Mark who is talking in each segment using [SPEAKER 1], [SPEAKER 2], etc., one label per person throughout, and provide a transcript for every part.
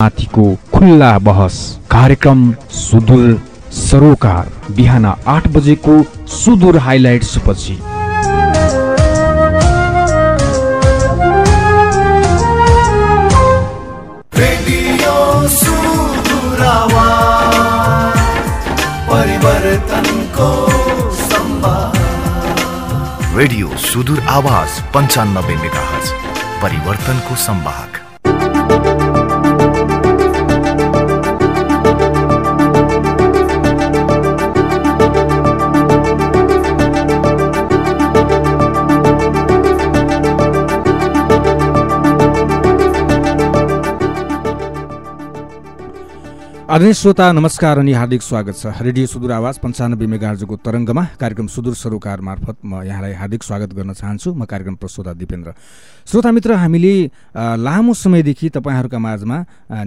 [SPEAKER 1] माथिको खुल्ला बहस। कार्यक्रम सुदूर सरोकार। बिहान आठ बजेको सुदूर हाइलाइट्स पछि।
[SPEAKER 2] रेडियो सुदूर आवाज, परिवर्तनको संवाद।
[SPEAKER 3] रेडियो सुदूर आवाज पन्चानब्बे मेगाहर्ज। परिवर्तनको संवाहक
[SPEAKER 4] आदरणीय श्रोता नमस्कार अनि हार्दिक स्वागत छ। रेडियो सुदूर आवाज पन्चानब्बे मेगाहर्जको तरङ्गमा कार्यक्रम सुदूर सरोकार मार्फत म यहाँलाई हार्दिक स्वागत गर्न चाहन्छु। म कार्यक्रम प्रस्तोता दिपेन्द्र। श्रोता मित्र हामीले लामो समयदेखि तपाईँहरूका माझमा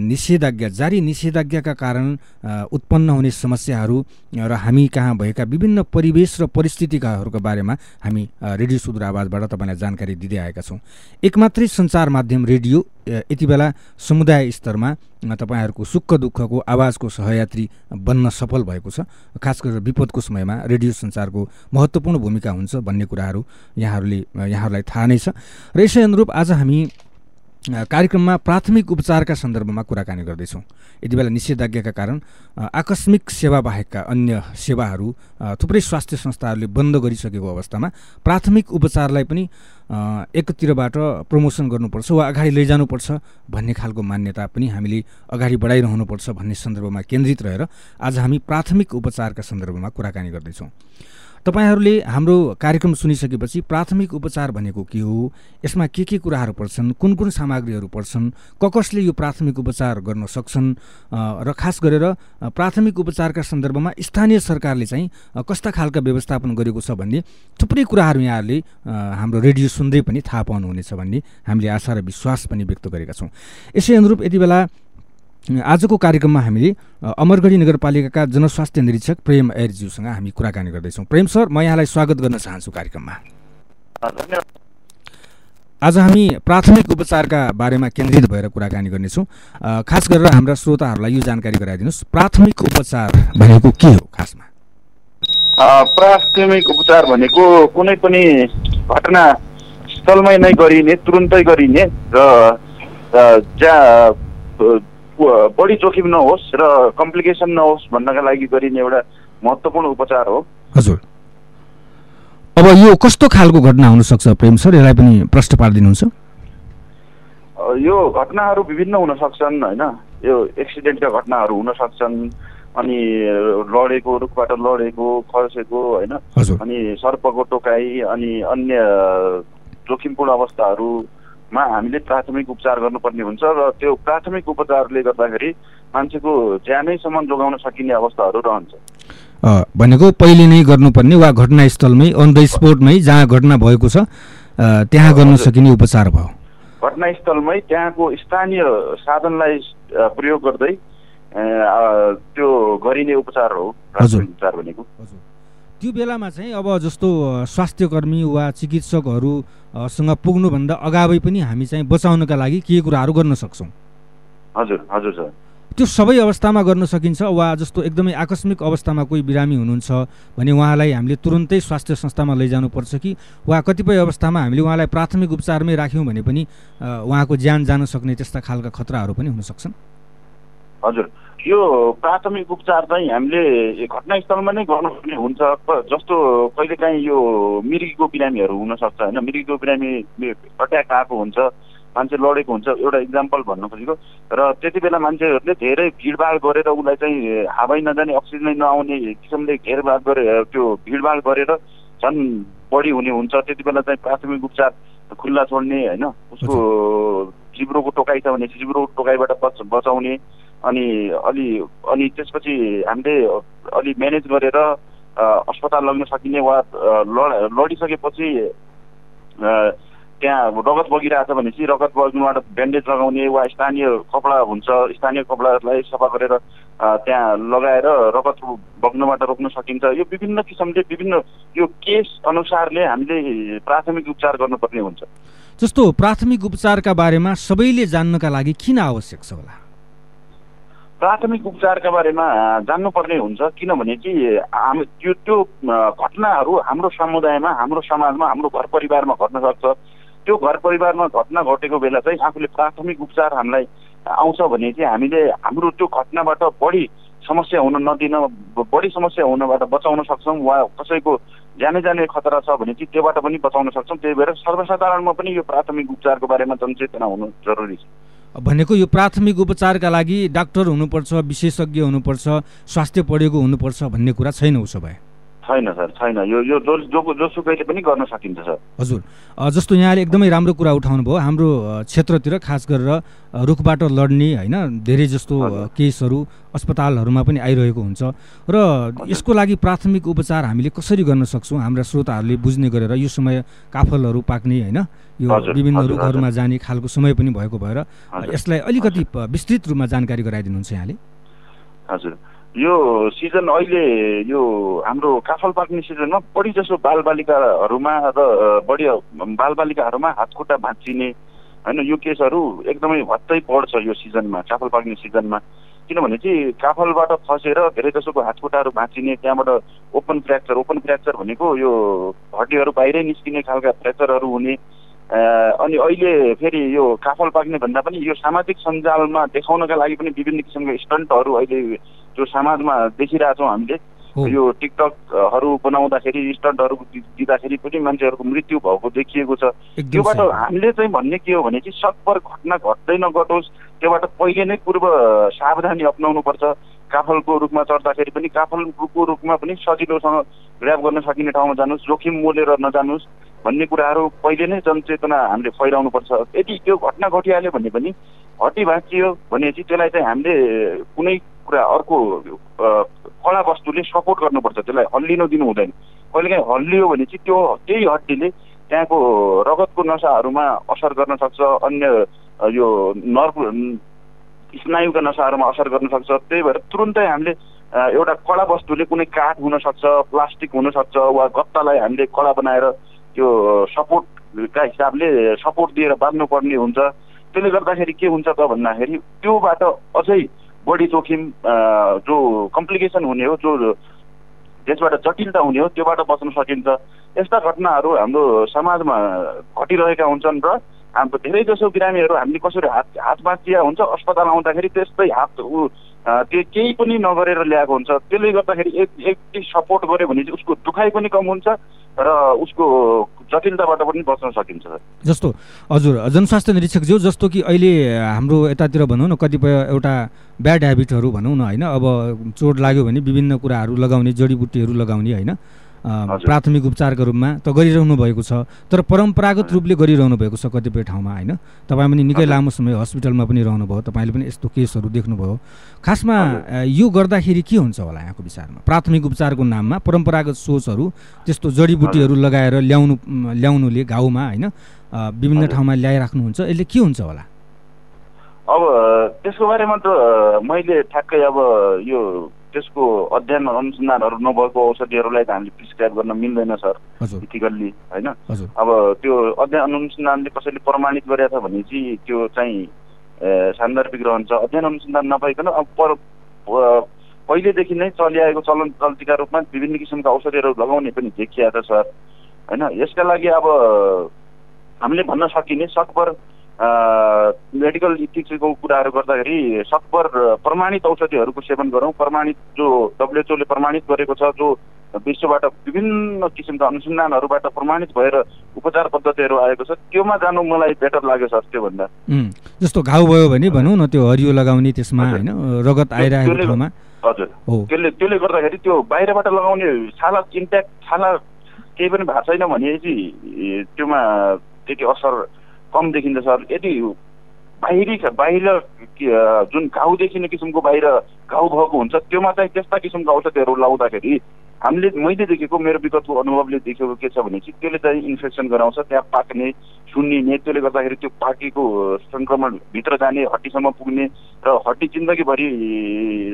[SPEAKER 4] निषेधाज्ञा जारी निषेधाज्ञाका कारण उत्पन्न हुने समस्याहरू र हामी कहाँ भएका विभिन्न परिवेश र परिस्थितिकाहरूको बारेमा हामी रेडियो सुदूर आवाजबाट तपाईँलाई जानकारी दिँदै आएका छौँ। एकमात्रै सञ्चार माध्यम रेडियो यति बेला समुदाय स्तरमा तपाईँहरूको सुख दुःखको आवाजको सहयात्री बन्न सफल भएको छ। खास गरेर विपदको समयमा रेडियो सञ्चारको महत्त्वपूर्ण भूमिका हुन्छ भन्ने कुराहरू यहाँहरूले यहाँहरूलाई थाहा नै छ। र यसै अनुरूप आज हामी कार्यक्रममा प्राथमिक उपचारका सन्दर्भमा कुराकानी गर्दैछौँ। यति बेला निषेधाज्ञाका कारण आकस्मिक सेवा बाहेकका अन्य सेवाहरू थुप्रै स्वास्थ्य संस्थाहरूले बन्द गरिसकेको अवस्थामा प्राथमिक उपचारलाई पनि एकतिरबाट प्रमोसन गर्नुपर्छ वा अगाडि लैजानुपर्छ भन्ने खालको मान्यता पनि हामीले अगाडि बढाइरहनुपर्छ भन्ने सन्दर्भमा केन्द्रित रहेर आज हामी प्राथमिक उपचारका सन्दर्भमा कुराकानी गर्दैछौँ। तपाईँहरूले हाम्रो कार्यक्रम सुनिसकेपछि प्राथमिक उपचार भनेको के हो? यसमा के के कुराहरू पर्छन्? कुन कुन सामग्रीहरू पर्छन्? क कसले यो प्राथमिक उपचार गर्न सक्छन्? र खास गरेर प्राथमिक उपचारका सन्दर्भमा स्थानीय सरकारले चाहिँ कस्ता खालका व्यवस्थापन गरेको छ भन्ने थुप्रै कुराहरू यहाँहरूले हाम्रो रेडियो सुन्दै पनि थाहा पाउनुहुनेछ भन्ने हामीले आशा र विश्वास पनि व्यक्त गरेका छौँ। यसै अनुरूप यति बेला आजको कार्यक्रममा हामीले अमरगढी नगरपालिकाका जनस्वास्थ्य निरीक्षक प्रेम ऐरज्यूसँग हामी कुराकानी गर्दैछौँ। प्रेम सर म यहाँलाई स्वागत गर्न चाहन्छु कार्यक्रममा। आज हामी प्राथमिक उपचारका बारेमा केन्द्रित भएर कुराकानी गर्नेछौँ। खास गरेर हाम्रा श्रोताहरूलाई यो जानकारी गराइदिनुहोस्। प्राथमिक उपचार भनेको के हो खासमा?
[SPEAKER 5] प्राथमिक उपचार भनेको कुनै पनि घटना स्थलमै नै गरिने तुरुन्तै गरिने र जहाँ बढी जोखिम नहोस् र कम्प्लिकेसन नहोस् भन्नका लागि गरिने एउटा महत्त्वपूर्ण उपचार हो।
[SPEAKER 4] हजुर। अब यो कस्तो खालको घटना हुनसक्छ प्रेम सर? यसलाई पनि प्रश्न पारिदिनुहुन्छ।
[SPEAKER 5] यो घटनाहरू विभिन्न हुन सक्छन् होइन? यो एक्सिडेन्टका घटनाहरू हुन सक्छन् अनि लडेको रुखबाट लडेको खर्सेको होइन? अनि सर्पको टोकाइ अनि अन्य जोखिमपूर्ण अवस्थाहरूमा हामीले प्राथमिक उपचार गर्नुपर्ने हुन्छ र त्यो प्राथमिक उपचारले गर्दाखेरि मान्छेको ज्यानैसम्म जोगाउन सकिने अवस्थाहरू रहन्छ
[SPEAKER 4] भनेको पहिले नै गर्नुपर्ने वा घटनास्थलमै अन द स्पोटमै जहाँ घटना भएको छ त्यहाँ गर्न
[SPEAKER 5] हजुर।
[SPEAKER 4] सकिने उपचार भयो
[SPEAKER 5] घटनास्थलमै त्यहाँको स्थानीय साधनलाई प्रयोग गर्दै त्यो गरिने उपचार हो
[SPEAKER 4] हजुर।
[SPEAKER 5] प्राथमिक उपचार भनेको
[SPEAKER 4] त्यो बेलामा चाहिँ अब जस्तो स्वास्थ्यकर्मी वा चिकित्सकहरू अ, सँग पुग्नुभन्दा अगावै पनि हामी चाहिँ बचाउनका लागि के कुराहरू गर्न सक्छौँ?
[SPEAKER 5] हजुर हजुर सर।
[SPEAKER 4] त्यो सबै अवस्थामा गर्न सकिन्छ वा जस्तो एकदमै आकस्मिक अवस्थामा कोही बिरामी हुनुहुन्छ भने उहाँलाई हामीले तुरुन्तै स्वास्थ्य संस्थामा लैजानुपर्छ कि? वा कतिपय अवस्थामा हामीले उहाँलाई प्राथमिक उपचारमै राख्यौँ भने पनि उहाँको ज्यान जान सक्ने त्यस्ता खालका खतराहरू पनि हुन सक्छन्?
[SPEAKER 5] हजुर। यो प्राथमिक उपचार चाहिँ हामीले घटनास्थलमा नै गर्नुपर्ने हुन्छ। जस्तो कहिलेकाहीँ यो मिर्गीको बिरामीहरू हुनसक्छ होइन। मिर्गीको बिरामी अट्याक आएको हुन्छ मान्छे लडेको हुन्छ एउटा इक्जाम्पल भन्न खोजेको। र त्यति बेला मान्छेहरूले धेरै भिडभाड गरेर उसलाई चाहिँ हावै नजाने अक्सिजनै नआउने किसिमले घेरभाड गरे त्यो भिडभाड गरेर झन् बढी हुने हुन्छ। त्यति बेला चाहिँ प्राथमिक उपचार खुल्ला छोड्ने होइन। उसको जिब्रोको टोकाइ छ भने जिब्रोको टोकाइबाट बच बचाउने। अनि अलि अनि त्यसपछि हामीले अलि म्यानेज गरेर अस्पताल लग्न सकिने वा लड लडिसकेपछि त्यहाँ रगत बगिरहेछ भनेपछि रगत बग्नुबाट ब्यान्डेज लगाउने वा स्थानीय कपडा हुन्छ स्थानीय कपडालाई सफा गरेर त्यहाँ लगाएर रगत बग्नबाट रोक्न सकिन्छ। यो विभिन्न किसिमले विभिन्न यो केस अनुसारले हामीले प्राथमिक उपचार गर्नुपर्ने हुन्छ।
[SPEAKER 4] जस्तो प्राथमिक उपचारका बारेमा सबैले जान्नका लागि किन आवश्यक छ होला?
[SPEAKER 5] प्राथमिक उपचारका बारेमा जान्नुपर्ने हुन्छ। किनभने चाहिँ हामी त्यो त्यो घटनाहरू हाम्रो समुदायमा हाम्रो समाजमा हाम्रो घर परिवारमा घट्न सक्छ त्यो घर परिवारमा घटना घटेको बेला चाहिँ आफूले प्राथमिक उपचार हामीलाई आउँछ भने चाहिँ हामीले हाम्रो त्यो घटनाबाट बढी समस्या हुन नदिन बढी समस्या हुनबाट बचाउन सक्छौँ वा कसैको जाने जाने खतरा छ भने चाहिँ त्योबाट पनि बचाउन सक्छौँ। त्यही भएर सर्वसाधारणमा पनि यो प्राथमिक उपचारको बारेमा जनचेतना हुनु जरुरी छ।
[SPEAKER 4] भनेको यो प्राथमिक उपचारका लागि डाक्टर हुनुपर्छ विशेषज्ञ हुनुपर्छ स्वास्थ्य पढेको हुनुपर्छ भन्ने कुरा छैन उसो भए।
[SPEAKER 5] छैन सर छैन। यो यो जो जो जोसुकैले पनि गर्न सकिन्छ सर।
[SPEAKER 4] हजुर। जस्तो यहाँले एकदमै राम्रो कुरा उठाउनु भयो हाम्रो क्षेत्रतिर खास गरेर रुखबाट लड्ने होइन धेरै जस्तो। केसहरू अस्पतालहरूमा पनि आइरहेको हुन्छ। र यसको लागि प्राथमिक उपचार हामीले कसरी गर्न सक्छौँ? हाम्रा श्रोताहरूले बुझ्ने गरेर यो समय काफलहरू पाक्ने होइन यो विभिन्न रुखहरूमा जाने खालको समय पनि भएको भएर। यसलाई अलिकति विस्तृत रूपमा जानकारी गराइदिनुहुन्छ यहाँले।
[SPEAKER 5] हजुर। यो सिजन अहिले यो हाम्रो काफल पाक्ने सिजनमा बढी जसो बालबालिकाहरूमा र बढी बालबालिकाहरूमा हातखुट्टा भाँचिने होइन यो केसहरू एकदमै भत्तै बढ्छ यो सिजनमा काफल पाक्ने सिजनमा। किनभने चाहिँ काफलबाट फसेर धेरै जसोको हातखुट्टाहरू भाँचिने त्यहाँबाट ओपन फ्र्याक्चर ओपन फ्र्याक्चर भनेको यो हड्डीहरू बाहिरै निस्किने खालका फ्र्याक्चरहरू हुने। अनि अहिले फेरि यो काफल पाक्ने भन्दा पनि यो सामाजिक सञ्जालमा देखाउनका लागि पनि विभिन्न किसिमका स्टन्टहरू अहिले जो समाजमा देखिरहेछौँ हामीले यो टिकटकहरू बनाउँदाखेरि स्टन्टहरू दिँदाखेरि पनि मान्छेहरूको मृत्यु भएको देखिएको छ। त्योबाट। हामीले चाहिँ भन्ने के हो भने चाहिँ सकभर घटना घट्दै नघटोस् त्योबाट पहिले नै पूर्व सावधानी अप्नाउनुपर्छ। काफलको रूपमा चढ्दाखेरि पनि काफलको रूपमा पनि सजिलोसँग ग्राप गर्न सकिने ठाउँमा जानुहोस् जोखिम मोलेर नजानुहोस् भन्ने कुराहरू पहिले नै जनचेतना हामीले फैलाउनुपर्छ। यदि त्यो घटना घटिहाल्यो भने पनि हड्डी भाँचियो भने चाहिँ त्यसलाई चाहिँ हामीले कुनै कुरा अर्को कडा वस्तुले सपोर्ट गर्नुपर्छ। त्यसलाई हल्लिन दिनु हुँदैन। कहिलेकाहीँ हल्लियो भने चाहिँ त्यो त्यही हड्डीले त्यहाँको रगतको नसाहरूमा असर गर्न सक्छ अन्य यो नर्भ स्नायुका नसाहरूमा असर गर्न सक्छ। त्यही भएर तुरुन्तै हामीले एउटा कडा वस्तुले कुनै काठ हुनसक्छ प्लास्टिक हुनसक्छ वा गत्तालाई हामीले कडा बनाएर त्यो सपोर्टका हिसाबले सपोर्ट दिएर बाँध्नुपर्ने हुन्छ। त्यसले गर्दाखेरि के हुन्छ त भन्दाखेरि त्योबाट अझै बढी जोखिम जो कम्प्लिकेसन हुने हो जो त्यसबाट जटिलता हुने हो त्योबाट बच्न सकिन्छ। यस्ता घटनाहरू हाम्रो समाजमा घटिरहेका हुन्छन् र हाम्रो धेरै जसो बिरामीहरू हामीले कसरी हात हात बाँचिया हुन्छ अस्पताल आउँदाखेरि त्यस्तै हात त्यो केही पनि नगरेर ल्याएको हुन्छ। त्यसले गर्दाखेरि एक एक सपोर्ट गर्यो भने चाहिँ उसको दुखाइ पनि कम हुन्छ र उसको जटिलताबाट पनि बच्न सकिन्छ।
[SPEAKER 4] जस्तो हजुर जनस्वास्थ्य निरीक्षकज्यू जस्तो कि अहिले हाम्रो यतातिर भनौँ न कतिपय एउटा ब्याड ह्याबिटहरू भनौँ न होइन? अब चोट लाग्यो भने विभिन्न कुराहरू लगाउने जडीबुट्टीहरू लगाउने होइन। प्राथमिक उपचारको रूपमा त गरिरहनु भएको छ। तर परम्परागत रूपले गरिरहनु भएको छ कतिपय ठाउँमा होइन? तपाईँ पनि निकै। लामो समय हस्पिटलमा पनि रहनुभयो तपाईँले पनि यस्तो केसहरू देख्नुभयो। खासमा यो गर्दाखेरि के हुन्छ होला यहाँको विचारमा? प्राथमिक उपचारको नाममा परम्परागत सोचहरू त्यस्तो जडीबुट्टीहरू लगाएर ल्याउनु ल्याउनुले घाउमा होइन? विभिन्न। ठाउँमा ल्याइराख्नुहुन्छ यसले के हुन्छ होला?
[SPEAKER 5] अब त्यसको बारेमा त मैले ठ्याक्कै अब यो त्यसको अध्ययन अनुसन्धानहरू नभएको औषधिहरूलाई त हामीले प्रिस्क्राइब गर्न मिल्दैन सर। इथिकल्ली होइन? अब त्यो अध्ययन अनुसन्धानले कसैले प्रमाणित गरेछ भने चाहिँ त्यो चाहिँ सान्दर्भिक रहन्छ। अध्ययन अनुसन्धान नभइकन अब पर पहिलेदेखि नै चलिआएको चलन चल्तीका रूपमा विभिन्न किसिमका औषधिहरू लगाउने पनि देखिया छ सर। होइन? यसका लागि अब हामीले भन्न सकिने सकभर मेडिकल इथिक्सको कुराहरू गर्दाखेरि सकभर प्रमाणित औषधिहरूको सेवन गरौँ। प्रमाणित जो डब्लुएचओले प्रमाणित गरेको छ जो विश्वबाट विभिन्न किसिमका अनुसन्धानहरूबाट प्रमाणित भएर उपचार पद्धतिहरू आएको छ त्योमा जानु मलाई बेटर लाग्यो सर त्योभन्दा।
[SPEAKER 4] जस्तो घाउ भयो भने भनौँ न त्यो हरियो लगाउने त्यसमा। होइन रगत आइरहेको ठाउँमा।
[SPEAKER 5] हजुर। त्यसले त्यसले गर्दाखेरि त्यो बाहिरबाट लगाउने छाला इन्ट्याक्ट छाला केही पनि भएको छैन भने चाहिँ ए, त्योमा त्यति असर कम देखिन्छ सर। यदि बाहिरी बाहिर जुन घाउ देखिने किसिमको बाहिर घाउ भएको हुन्छ त्योमा चाहिँ त्यस्ता किसिमको औषधिहरू लाउँदाखेरि हामीले मैले देखेको मेरो विगतको अनुभवले देखेको के छ भने चाहिँ त्यसले चाहिँ इन्फेक्सन गराउँछ त्यहाँ पाक्ने सुन्निने त्यसले गर्दाखेरि त्यो पाकेको सङ्क्रमण भित्र जाने हड्डीसम्म पुग्ने र हड्डी जिन्दगीभरि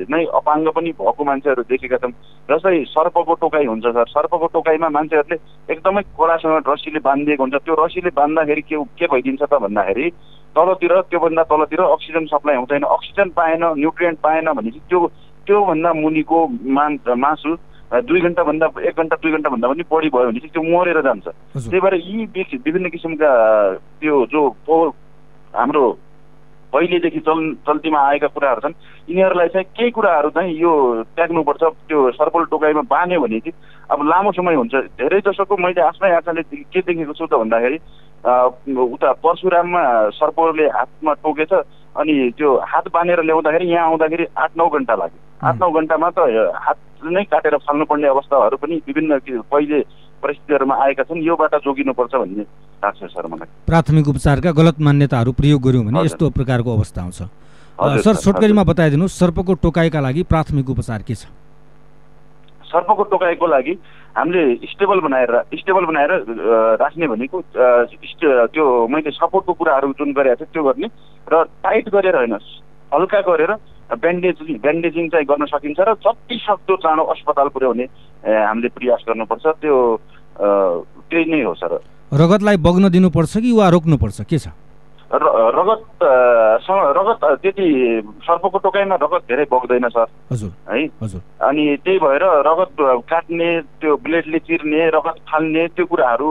[SPEAKER 5] नै अपाङ्ग पनि भएको मान्छेहरू देखेका छौँ जस्तै सर्पको टोकाइ हुन्छ सर सर्पको टोकाइमा मान्छेहरूले एकदमै कडासँग रस्सीले बाँधिदिएको हुन्छ। त्यो रस्सीले बाँध्दाखेरि के के भइदिन्छ त भन्दाखेरि तलतिर त्योभन्दा तलतिर अक्सिजन सप्लाई हुँदैन। अक्सिजन पाएन न्युट्रियन्ट पाएन भनेपछि त्यो त्योभन्दा मुनिको मान मासु दुई घन्टाभन्दा एक घन्टा दुई घन्टाभन्दा पनि बढी भयो भने चाहिँ त्यो मरेर जान्छ। त्यही भएर यी विभिन्न किसिमका त्यो जो हाम्रो पहिलेदेखि चल चल्तीमा आएका कुराहरू छन् यिनीहरूलाई चाहिँ केही कुराहरू चाहिँ यो त्याग्नुपर्छ त्यो सर्पल टोकाइमा बाँध्यो भने चाहिँ अब लामो समय हुन्छ। धेरै जसोको मैले आफ्नै आँखाले के देखेको छु त भन्दाखेरि उता परशुराममा सर्पले हातमा टोकेछ अनि त्यो हात बाँधेर ल्याउँदाखेरि यहाँ आउँदाखेरि आठ नौ घन्टा लाग्यो। आठ नौ घन्टामा त हात नै काटेर फाल्नुपर्ने अवस्थाहरू पनि विभिन्न पहिले परिस्थितिहरूमा आएका छन्। यो बाटो जोगिनुपर्छ भन्ने लाग्छ सर मलाई
[SPEAKER 4] प्राथमिक उपचारका गलत मान्यताहरू प्रयोग गर्यौँ भने। यस्तो प्रकारको अवस्था आउँछ। सर छोटकरीमा बताइदिनुहोस् सर्पको टोकाइका लागि प्राथमिक उपचार के छ?
[SPEAKER 5] सर्पको टोकाइको लागि हामीले स्टेबल बनाएर स्टेबल बनाएर राख्ने भनेको त्यो मैले सपोर्टको कुराहरू जुन गरेको थिएँ त्यो गर्ने र टाइट गरेर होइन हल्का गरेर ब्यान्डेज ब्यान्डेजिङ चाहिँ गर्न सकिन्छ र जति सक्दो चाँडो अस्पताल पुर्याउने हामीले प्रयास गर्नुपर्छ। त्यो त्यही नै हो सर।
[SPEAKER 4] रगतलाई बग्न दिनुपर्छ कि वा रोक्नुपर्छ? के छ?
[SPEAKER 5] रगत रगत त्यति सर्पको टोकाइमा रगत धेरै बग्दैन सर।
[SPEAKER 4] हजुर
[SPEAKER 5] है?
[SPEAKER 4] हजुर।
[SPEAKER 5] अनि त्यही भएर रगत काट्ने त्यो ब्लेडले चिर्ने रगत फाल्ने त्यो कुराहरू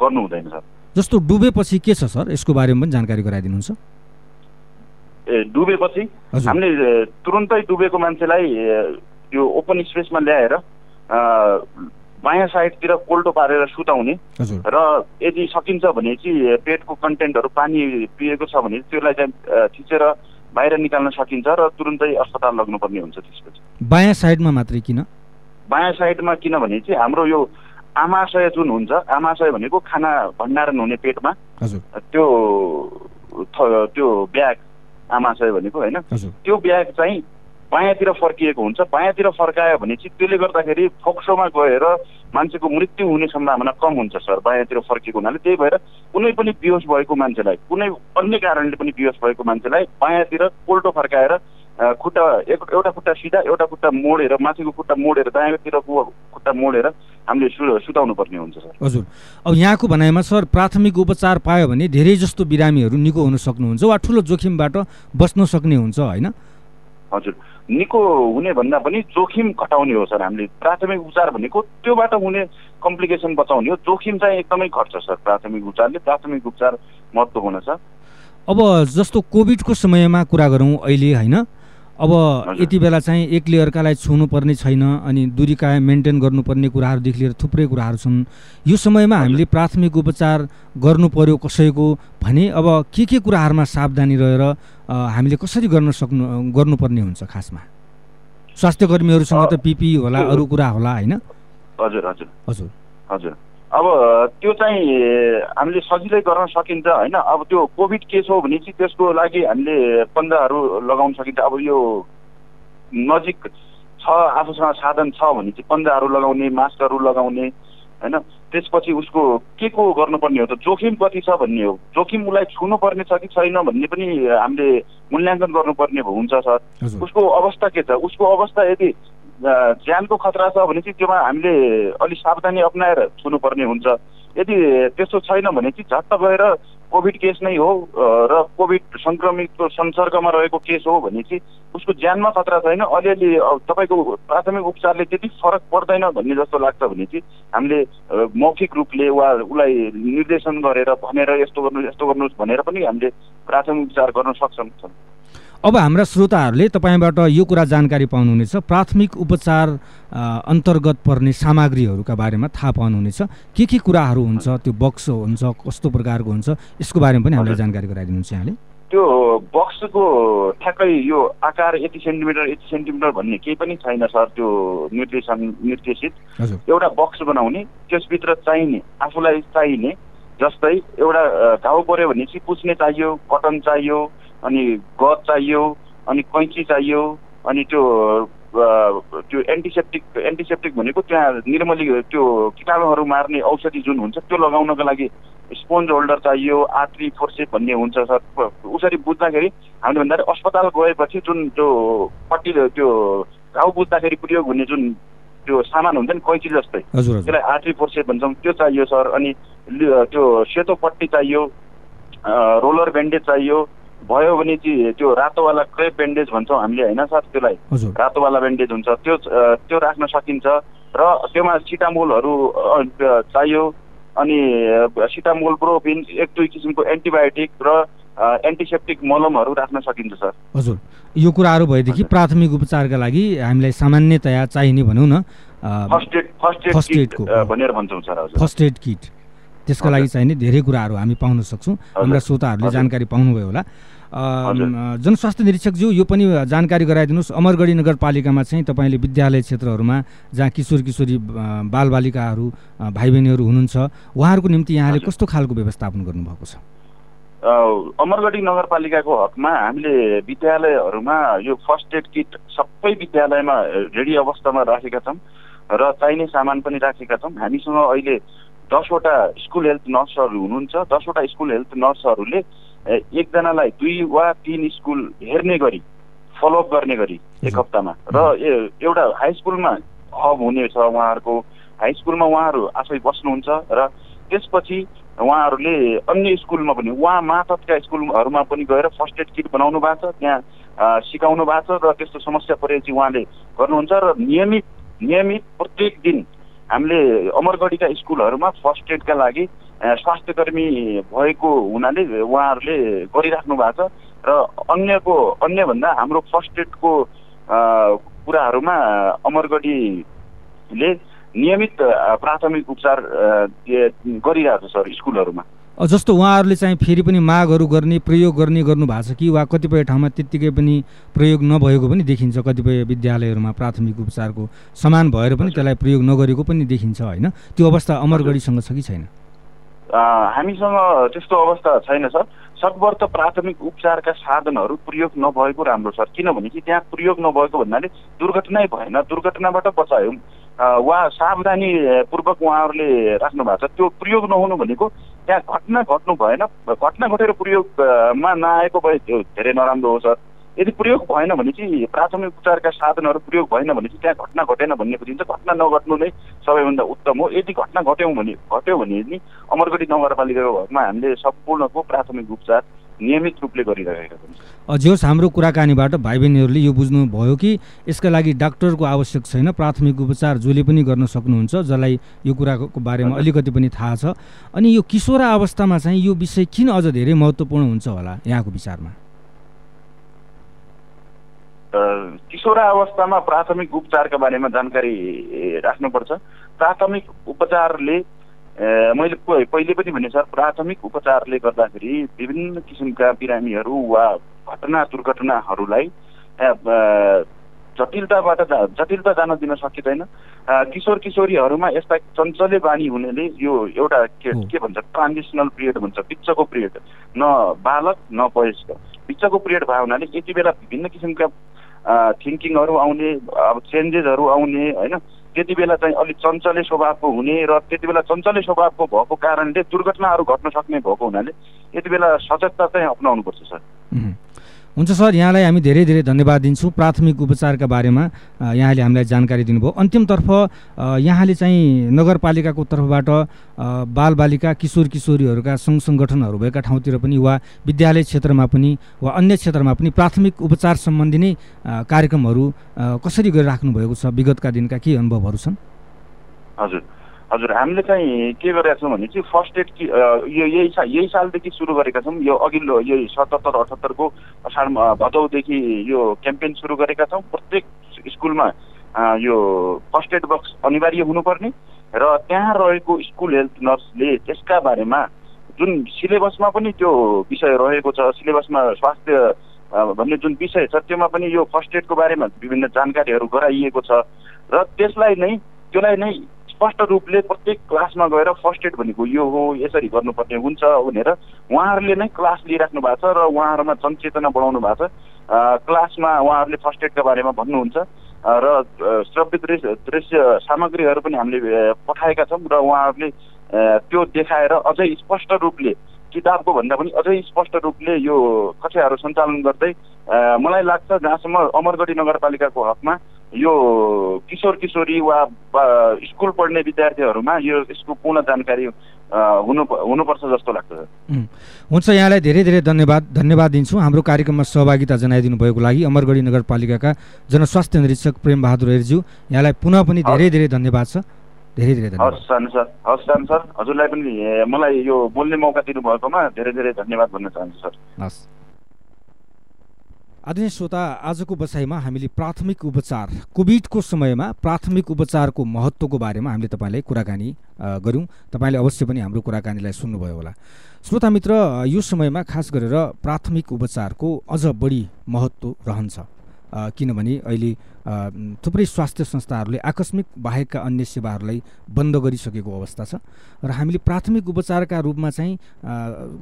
[SPEAKER 5] गर्नु हुँदैन सर।
[SPEAKER 4] जस्तो डुबेपछि के छ सर? यसको बारेमा पनि जानकारी गराइदिनुहुन्छ।
[SPEAKER 5] ए डुबेपछि? हामीले तुरुन्तै डुबेको मान्छेलाई ए, यो ओपन स्पेसमा ल्याएर बायाँ साइडतिर कोल्टो पारेर सुताउने र यदि सकिन्छ भने चाहिँ पेटको कन्टेन्टहरू पानी पिएको छ भने त्यसलाई चाहिँ थिचेर बाहिर निकाल्न सकिन्छ र तुरुन्तै अस्पताल लग्नुपर्ने हुन्छ त्यसपछि।
[SPEAKER 4] बायाँ साइडमा मात्रै किन?
[SPEAKER 5] बायाँ साइडमा किनभने चाहिँ हाम्रो यो आमाशय जुन हुन्छ आमाशय भनेको खाना भण्डारण हुने पेटमा। त्यो त्यो ब्याग आमाशय भनेको होइन? त्यो ब्याग चाहिँ बायाँतिर फर्किएको हुन्छ बायाँतिर फर्कायो भने चाहिँ त्यसले गर्दाखेरि फोक्सोमा गएर मान्छेको मृत्यु हुने सम्भावना कम हुन्छ सर बायाँतिर फर्किएको हुनाले। त्यही भएर कुनै पनि बिहोस भएको मान्छेलाई कुनै अन्य कारणले पनि बिहोस भएको मान्छेलाई बायाँतिर पोल्टो फर्काएर खुट्टा एक एउटा खुट्टा सिधा एउटा खुट्टा मोडेर माथिको खुट्टा मोडेर दायाँतिरको खुट्टा मोडेर हामीले सु सुताउनु पर्ने हुन्छ सर।
[SPEAKER 4] हजुर। अब यहाँको भनाइमा सर प्राथमिक उपचार पायो भने धेरै जस्तो बिरामीहरू निको हुन सक्नुहुन्छ वा ठुलो जोखिमबाट बच्न सक्ने हुन्छ होइन?
[SPEAKER 5] हजुर। निको हुने भन्दा पनि जोखिम घटाउने हो सर हामीले। प्राथमिक उपचार भनेको त्योबाट हुने कम्प्लिकेसन बचाउने हो। जोखिम चाहिँ एकदमै घट्छ सर प्राथमिक उपचारले। प्राथमिक उपचार महत्त्वपूर्ण छ
[SPEAKER 4] अब जस्तो कोभिडको समयमा कुरा गरौँ अहिले होइन? अब। यति बेला चाहिँ एकले अर्कालाई छुनु पर्ने छैन अनि दूरी कायम मेन्टेन गर्नुपर्ने कुराहरूदेखि लिएर थुप्रै कुराहरू छन्। यो समयमा हामीले प्राथमिक उपचार गर्नु पर्यो कसैको भने अब के के कुराहरूमा सावधानी रहेर हामीले कसरी गर्न सक्नु गर्नुपर्ने हुन्छ खासमा? स्वास्थ्य कर्मीहरूसँग त पिपी होला अरू कुरा होला होइन?
[SPEAKER 5] हजुर हजुर।
[SPEAKER 4] हजुर।
[SPEAKER 5] हजुर। अब त्यो चाहिँ हामीले सजिलै गर्न सकिन्छ होइन? अब त्यो कोभिड केस हो भने चाहिँ त्यसको लागि हामीले पन्जाहरू लगाउन सकिन्छ। अब यो नजिक छ आफूसँग साधन छ भने चाहिँ पन्जाहरू लगाउने मास्कहरू लगाउने होइन? त्यसपछि उसको के को गर्नुपर्ने हो त? जोखिम कति छ भन्ने हो? जोखिम उसलाई छुनुपर्ने छ कि छैन भन्ने पनि हामीले मूल्याङ्कन गर्नुपर्ने हुन्छ सर। उसको अवस्था के छ? उसको अवस्था यदि ज्यानको खतरा छ भने चाहिँ त्योमा हामीले अलिक सावधानी अप्नाएर छुनुपर्ने हुन्छ। यदि त्यस्तो छैन भने चाहिँ झट्ट गएर कोभिड केस नै हो र कोभिड सङ्क्रमितको संसर्गमा रहेको केस हो भने चाहिँ उसको ज्यानमा खतरा छैन। अलिअलि तपाईँको प्राथमिक उपचारले त्यति फरक पर्दैन भन्ने जस्तो लाग्छ भने चाहिँ हामीले मौखिक रूपले वा उसलाई निर्देशन गरेर भनेर यस्तो गर्नु यस्तो गर्नुहोस् भनेर पनि हामीले प्राथमिक उपचार गर्न सक्छौँ
[SPEAKER 4] अब हाम्रा श्रोताहरूले तपाईँबाट यो कुरा जानकारी पाउनुहुनेछ। प्राथमिक उपचार अन्तर्गत पर्ने सामग्रीहरूका बारेमा थाहा पाउनुहुनेछ। के के कुराहरू हुन्छ त्यो बक्स हुन्छ कस्तो प्रकारको हुन्छ यसको बारेमा पनि हामीलाई। जानकारी गराइदिनुहुन्छ यहाँले।
[SPEAKER 5] त्यो बक्सको ठ्याक्कै यो आकार यति सेन्टिमिटर यति सेन्टिमिटर भन्ने केही पनि छैन सर त्यो निर्देशन निर्देशित। एउटा बक्स बनाउने त्यसभित्र चाहिने आफूलाई चाहिने जस्तै एउटा घाउ पऱ्यो भने चाहिँ पुछ्ने चाहियो कटन चाहियो अनि गज चाहियो अनि कैँची चाहियो अनि त्यो त्यो एन्टिसेप्टिक एन्टिसेप्टिक भनेको त्यहाँ निर्मली त्यो किटाणुहरू मार्ने औषधि जुन हुन्छ त्यो लगाउनको लागि स्पोन्ज होल्डर चाहियो आत्री फोर्सेप भन्ने हुन्छ सर। उसरी बुझ्दाखेरि हामीले भन्दाखेरि अस्पताल गएपछि जुन त्यो पट्टी त्यो घाउ बुझ्दाखेरि प्रयोग हुने जुन त्यो सामान हुन्छ नि कैँची जस्तै त्यसलाई आर्ट्री फोर्सेप भन्छौँ त्यो चाहियो सर। अनि त्यो सेतो पट्टी चाहियो रोलर ब्यान्डेज चाहियो भयो भने चाहिँ त्यो रातोवाला क्रेप ब्यान्डेज भन्छौँ हामीले होइन सर त्यसलाई? रातोवाला ब्यान्डेज हुन्छ। त्यो त्यो राख्न सकिन्छ। र त्योमा सिटामोलहरू चाहियो। अनि सिटामोल प्रोपिन एक दुई किसिमको एन्टिबायोटिक र एन्टिसेप्टिक मलमहरू राख्न सकिन्छ सर।
[SPEAKER 4] हजुर। यो कुराहरू भएदेखि प्राथमिक उपचारका लागि हामीलाई सामान्यतया चाहिने भनौँ न
[SPEAKER 5] फर्स्ट एड फर्स्ट एड भनेर भन्छौँ सर हजुर।
[SPEAKER 4] First aid kit. त्यसका लागि चाहिने धेरै कुराहरू हामी पाउन सक्छौँ। हाम्रा श्रोताहरूले। जानकारी पाउनुभयो होला। जनस्वास्थ्य निरीक्षकज्यू यो पनि जानकारी गराइदिनुहोस्। अमरगढी नगरपालिकामा चाहिँ तपाईँले विद्यालय क्षेत्रहरूमा जहाँ किशोर किशोरी बालबालिकाहरू भाइ बहिनीहरू हुनुहुन्छ उहाँहरूको निम्ति यहाँले। कस्तो खालको व्यवस्थापन गर्नुभएको छ?
[SPEAKER 5] अमरगढी नगरपालिकाको हकमा हामीले विद्यालयहरूमा यो फर्स्ट एड किट सबै विद्यालयमा रेडी अवस्थामा राखेका छौँ। र चाहिने सामान पनि राखेका छौँ। हामीसँग अहिले दसवटा स्कुल हेल्थ नर्सहरू हुनुहुन्छ। दसवटा स्कुल हेल्थ नर्सहरूले एकजनालाई दुई वा तिन स्कुल हेर्ने गरी फलोअप गर्ने गरी एक। हप्तामा। र एउटा हाई स्कुलमा हब हुनेछ उहाँहरूको। हाई स्कुलमा उहाँहरू आफै बस्नुहुन्छ र त्यसपछि उहाँहरूले अन्य स्कुलमा पनि उहाँ मातहतका स्कुलहरूमा पनि गएर फर्स्ट एड किट बनाउनु भएको छ त्यहाँ सिकाउनु भएको छ र त्यस्तो समस्या परेपछि उहाँले गर्नुहुन्छ र नियमित नियमित प्रत्येक दिन हामीले अमरगढीका स्कुलहरूमा फर्स्ट एडका लागि अ, स्वास्थ्य कर्मी भएको हुनाले उहाँहरूले गरिराख्नु भएको छ र अन्यको अन्यभन्दा हाम्रो फर्स्ट एडको कुराहरूमा अमरगढीले नियमित प्राथमिक उपचार गरिरहेको छ सर स्कुलहरूमा।
[SPEAKER 4] जस्तो उहाँहरूले चाहिँ फेरि पनि मागहरू गर्ने प्रयोग गर्ने गर्नु भएको छ कि? वा कतिपय ठाउँमा त्यत्तिकै पनि प्रयोग नभएको पनि देखिन्छ कतिपय विद्यालयहरूमा प्राथमिक उपचारको समान भएर पनि त्यसलाई प्रयोग नगरेको पनि देखिन्छ होइन? त्यो अवस्था अमरगढीसँग छ कि छैन?
[SPEAKER 5] हामीसँग त्यस्तो अवस्था छैन सर। सकभर त प्राथमिक उपचारका साधनहरू प्रयोग नभएको राम्रो सर। किनभने कि त्यहाँ प्रयोग नभएको भन्नाले दुर्घटनै भएन दुर्घटनाबाट बचायौँ। अ, वा सावधानी अ, पूर्वक उहाँहरूले राख्नु भएको छ। त्यो प्रयोग नहुनु भनेको त्यहाँ घटना घट्नु भएन। घटना घटेर प्रयोगमा नआएको भए त्यो धेरै नराम्रो हो सर। यदि प्रयोग भएन भने चाहिँ प्राथमिक उपचारका साधनहरू प्रयोग भएन भने चाहिँ त्यहाँ घटना घटेन भन्ने बुझिन्छ। घटना नघट्नु नै सबैभन्दा उत्तम हो। यदि घटना घट्यौँ भने घट्यो भने नि अमरगढी नगरपालिकाको हकमा हामीले सम्पूर्णको प्राथमिक उपचार नियमित रूपले गरिरहेका छौँ
[SPEAKER 4] अ, जे होस् हाम्रो कुराकानीबाट भाइ बहिनीहरूले यो बुझ्नुभयो कि यसका लागि डाक्टरको आवश्यक छैन प्राथमिक उपचार जसले पनि गर्न सक्नुहुन्छ जसलाई यो कुराको बारेमा अलिकति पनि थाहा छ। अनि यो किशोरा अवस्थामा चाहिँ यो विषय किन अझ धेरै महत्त्वपूर्ण हुन्छ होला यहाँको विचारमा?
[SPEAKER 5] किशोरा अवस्थामा प्राथमिक उपचारका बारेमा जानकारी राख्नुपर्छ। प्राथमिक उपचारले मैले पहिले पनि भने सर प्राथमिक उपचारले गर्दाखेरि विभिन्न किसिमका बिरामीहरू वा घटना दुर्घटनाहरूलाई जटिलताबाट जा- जटिलता जान दिन सकिँदैन। किशोर किशोरीहरूमा यस्ता चञ्चले बानी हुनेले यो एउटा के। के भन्छ ट्रान्जिसनल पिरियड भन्छ बिचको पिरियड। न बालक न वयस्क। बिचको पिरियड भयो हुनाले यति बेला विभिन्न किसिमका थिङ्किङहरू आउने अब चेन्जेसहरू आउने होइन? त्यति बेला चाहिँ अलिक चञ्चले स्वभावको हुने र त्यति बेला चञ्चले स्वभावको भएको कारणले दुर्घटनाहरू घट्न सक्ने भएको हुनाले यति बेला सचेतता चाहिँ अप्नाउनुपर्छ सर।
[SPEAKER 4] हुन्छ सर यहाँलाई हामी धेरै धेरै धन्यवाद दिन्छौँ प्राथमिक उपचारका बारेमा। यहाँले हामीलाई जानकारी दिनुभयो। अन्तिमतर्फ यहाँले चाहिँ नगरपालिकाको तर्फबाट बालबालिका किशोर किशोरीहरूका सङ्घ सङ्गठनहरू भएका ठाउँतिर पनि वा विद्यालय क्षेत्रमा पनि वा अन्य क्षेत्रमा पनि प्राथमिक उपचार सम्बन्धी नै कार्यक्रमहरू कसरी गरिराख्नु भएको छ विगतका दिनका के अनुभवहरू छन्?
[SPEAKER 5] हजुर। हजुर हामीले चाहिँ के गरेका छौँ भने चाहिँ फर्स्ट एड कि यो यही सा यही सालदेखि सुरु गरेका छौँ। यो अघिल्लो यही सतहत्तर अठहत्तरको असार भदौदेखि यो क्याम्पेन सुरु गरेका छौँ। प्रत्येक स्कुलमा यो फर्स्ट एड बक्स अनिवार्य हुनुपर्ने र त्यहाँ रहेको स्कुल हेल्थ नर्सले त्यसका बारेमा जुन सिलेबसमा पनि त्यो विषय रहेको छ सिलेबसमा स्वास्थ्य भन्ने जुन विषय छ त्योमा पनि यो फर्स्ट एडको बारेमा विभिन्न जानकारीहरू गराइएको छ। र त्यसलाई नै त्यसलाई नै स्पष्ट रूपले प्रत्येक क्लासमा गएर फर्स्ट एड भनेको यो हो यसरी गर्नुपर्ने हुन्छ भनेर उहाँहरूले नै क्लास लिइराख्नु भएको छ र उहाँहरूमा जनचेतना बढाउनु भएको छ। क्लासमा उहाँहरूले फर्स्ट एडका बारेमा भन्नुहुन्छ। र श्रव्य दृश्य दृश्य सामग्रीहरू पनि हामीले पठाएका छौँ र उहाँहरूले त्यो देखाएर अझै स्पष्ट रूपले किताबको भन्दा पनि अझै स्पष्ट रूपले यो कक्षाहरू सञ्चालन गर्दै मलाई लाग्छ जहाँसम्म अमरगढी नगरपालिकाको हकमा यो किशोर किशोरी वा स्कुल पढ्ने विद्यार्थीहरूमा यो यसको पूर्ण जानकारी हुनु हुनुपर्छ जस्तो लाग्छ
[SPEAKER 4] हुन्छ यहाँलाई धेरै धेरै धन्यवाद धन्यवाद दिन्छु। हाम्रो कार्यक्रममा सहभागिता जनाइदिनु भएको लागि अमरगढी नगरपालिकाका जनस्वास्थ्य निरीक्षक प्रेम बहादुर हेरज्यू यहाँलाई पुनः पनि धेरै धेरै धन्यवाद छ धेरै धेरै धन्यवाद।
[SPEAKER 5] हस् सानो सर। हस् सानो सर। हजुरलाई पनि मलाई यो बोल्ने मौका दिनुभएकोमा धेरै धेरै धन्यवाद भन्न चाहन्छु सर।
[SPEAKER 4] हस् आदरणीय श्रोता आजको बसाइमा हामीले प्राथमिक उपचार कोभिडको समयमा प्राथमिक उपचारको महत्त्वको बारेमा हामीले तपाईँलाई कुराकानी गऱ्यौँ। तपाईँले अवश्य पनि हाम्रो कुराकानीलाई सुन्नुभयो होला। श्रोता मित्र यो समयमा खास गरेर प्राथमिक उपचारको अझ बढी महत्त्व रहन्छ। किनभने अहिले थुप्रै स्वास्थ्य संस्थाहरूले आकस्मिक बाहेकका अन्य सेवाहरूलाई बन्द गरिसकेको अवस्था छ र हामीले प्राथमिक उपचारका रूपमा चाहिँ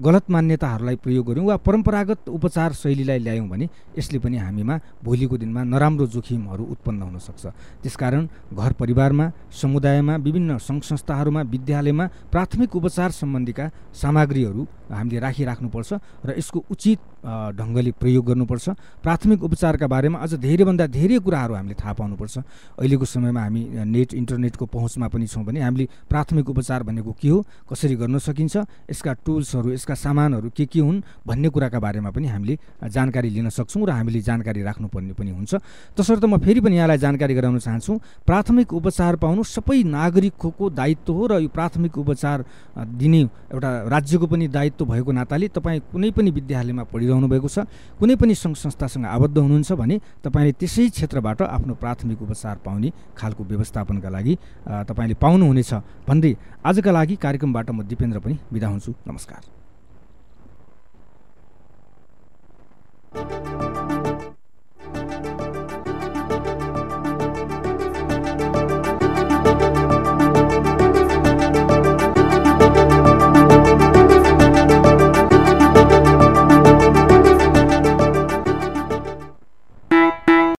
[SPEAKER 4] गलत मान्यताहरूलाई प्रयोग गऱ्यौँ वा परम्परागत उपचार शैलीलाई ल्यायौँ भने यसले पनि हामीमा भोलिको दिनमा नराम्रो जोखिमहरू उत्पन्न हुन सक्छ। त्यसकारण घर परिवारमा समुदायमा विभिन्न सङ्घ संस्थाहरूमा विद्यालयमा प्राथमिक उपचार सम्बन्धीका सामग्रीहरू हामीले राखिराख्नुपर्छ र यसको उचित ढङ्गले प्रयोग गर्नुपर्छ। प्राथमिक उपचारका बारेमा अझ धेरैभन्दा धेरै कुराहरू हामीले थाहा पाउनुपर्छ। अहिलेको समयमा हामी नेट इन्टरनेटको पहुँचमा पनि छौँ भने हामीले प्राथमिक उपचार भनेको के हो कसरी गर्न सकिन्छ यसका टुल्सहरू यसका सामानहरू के के हुन् भन्ने कुराका बारेमा पनि हामीले जानकारी लिन सक्छौँ र हामीले जानकारी राख्नुपर्ने पनि हुन्छ। तसर्थ म फेरि पनि यहाँलाई जानकारी गराउन चाहन्छु प्राथमिक उपचार पाउनु सबै नागरिकको दायित्व हो र यो प्राथमिक उपचार दिने एउटा राज्यको पनि दायित्व भएको नाताले तपाईँ कुनै पनि विद्यालयमा पढिरहनु भएको छ कुनै पनि सङ्घ संस्थासँग आबद्ध हुनुहुन्छ भने तपाईँले त्यसै क्षेत्रबाट आफ्नो प्राथमिक उपचार पाउने खालको व्यवस्थापनका लागि तपाईँले पाउनुहुनेछ भन्दै आजका लागि कार्यक्रमबाट म दिपेन्द्र पनि बिदा हुन्छु। नमस्कार।